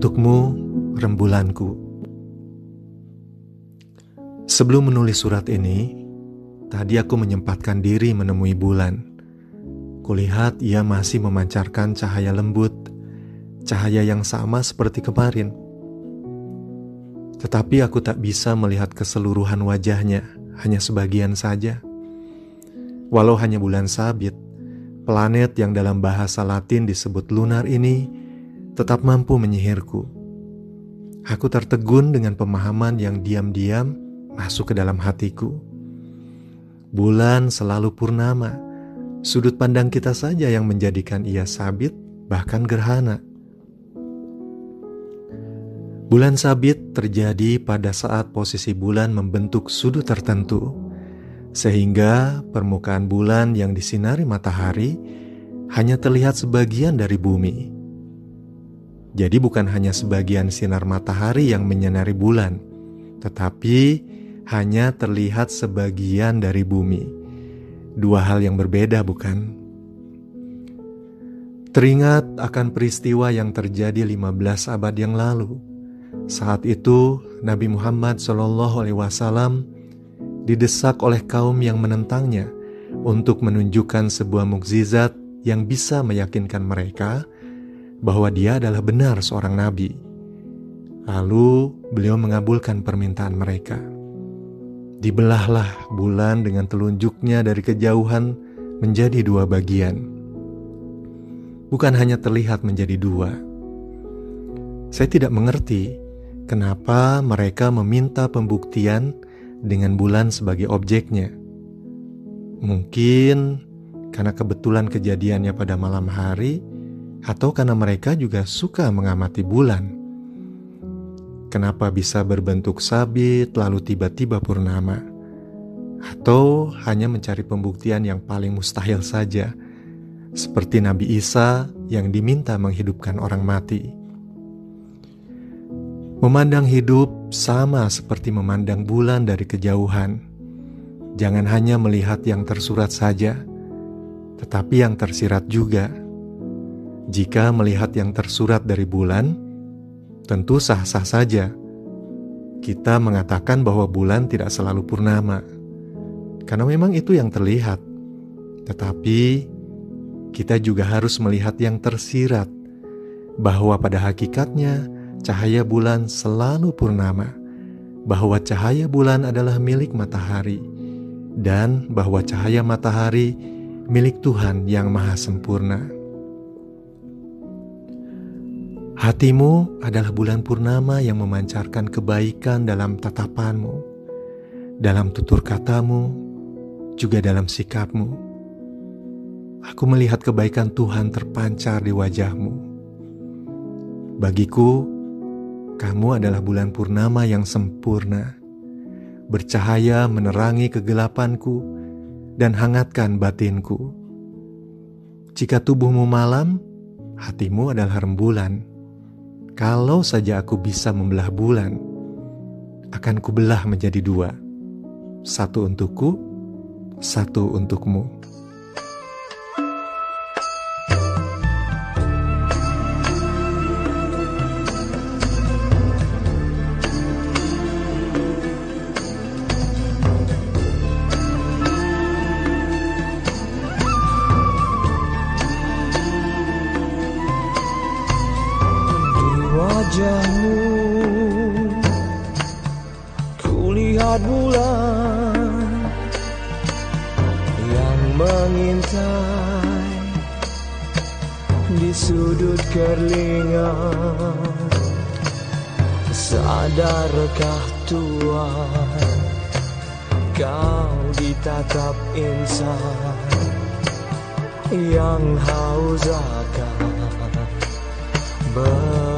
Untukmu, rembulanku. Sebelum menulis surat ini, tadi aku menyempatkan diri menemui bulan. Kulihat ia masih memancarkan cahaya lembut, cahaya yang sama seperti kemarin. Tetapi aku tak bisa melihat keseluruhan wajahnya, hanya sebagian saja. Walau hanya bulan sabit, planet yang dalam bahasa Latin disebut lunar ini tetap mampu menyihirku. Aku tertegun dengan pemahaman yang diam-diam masuk ke dalam hatiku. Bulan selalu purnama, sudut pandang kita saja yang menjadikan ia sabit, bahkan gerhana. Bulan sabit terjadi pada saat posisi bulan membentuk sudut tertentu, sehingga permukaan bulan yang disinari matahari hanya terlihat sebagian dari bumi. Jadi, bukan hanya sebagian sinar matahari yang menyinari bulan, tetapi hanya terlihat sebagian dari bumi. Dua hal yang berbeda, bukan? Teringat akan peristiwa yang terjadi 15 abad yang lalu. Saat itu, Nabi Muhammad SAW didesak oleh kaum yang menentangnya untuk menunjukkan sebuah mukjizat yang bisa meyakinkan mereka bahwa dia adalah benar seorang nabi. Lalu beliau mengabulkan permintaan mereka. Dibelahlah bulan dengan telunjuknya dari kejauhan menjadi dua bagian. Bukan hanya terlihat menjadi dua. Saya tidak mengerti kenapa mereka meminta pembuktian dengan bulan sebagai objeknya. Mungkin karena kebetulan kejadiannya pada malam hari, atau karena mereka juga suka mengamati bulan. Kenapa bisa berbentuk sabit lalu tiba-tiba purnama? Atau hanya mencari pembuktian yang paling mustahil saja, seperti Nabi Isa yang diminta menghidupkan orang mati. Memandang hidup sama seperti memandang bulan dari kejauhan. Jangan hanya melihat yang tersurat saja, tetapi yang tersirat juga. Jika melihat yang tersurat dari bulan, tentu sah-sah saja. Kita mengatakan bahwa bulan tidak selalu purnama, karena memang itu yang terlihat. Tetapi kita juga harus melihat yang tersirat, bahwa pada hakikatnya cahaya bulan selalu purnama, bahwa cahaya bulan adalah milik matahari, dan bahwa cahaya matahari milik Tuhan yang Maha Sempurna. Hatimu adalah bulan purnama yang memancarkan kebaikan dalam tatapanmu, dalam tutur katamu, juga dalam sikapmu. Aku melihat kebaikan Tuhan terpancar di wajahmu. Bagiku, kamu adalah bulan purnama yang sempurna, bercahaya menerangi kegelapanku dan hangatkan batinku. Jika tubuhmu malam, hatimu adalah rembulan kalau saja aku bisa membelah bulan, akan kubelah menjadi dua. Satu untukku, satu untukmu. Wajahmu. Kulihat bulan Yang mengintai Di sudut kerlingan Sadarkah Tuhan Kau ditatap insan Yang haus akan ber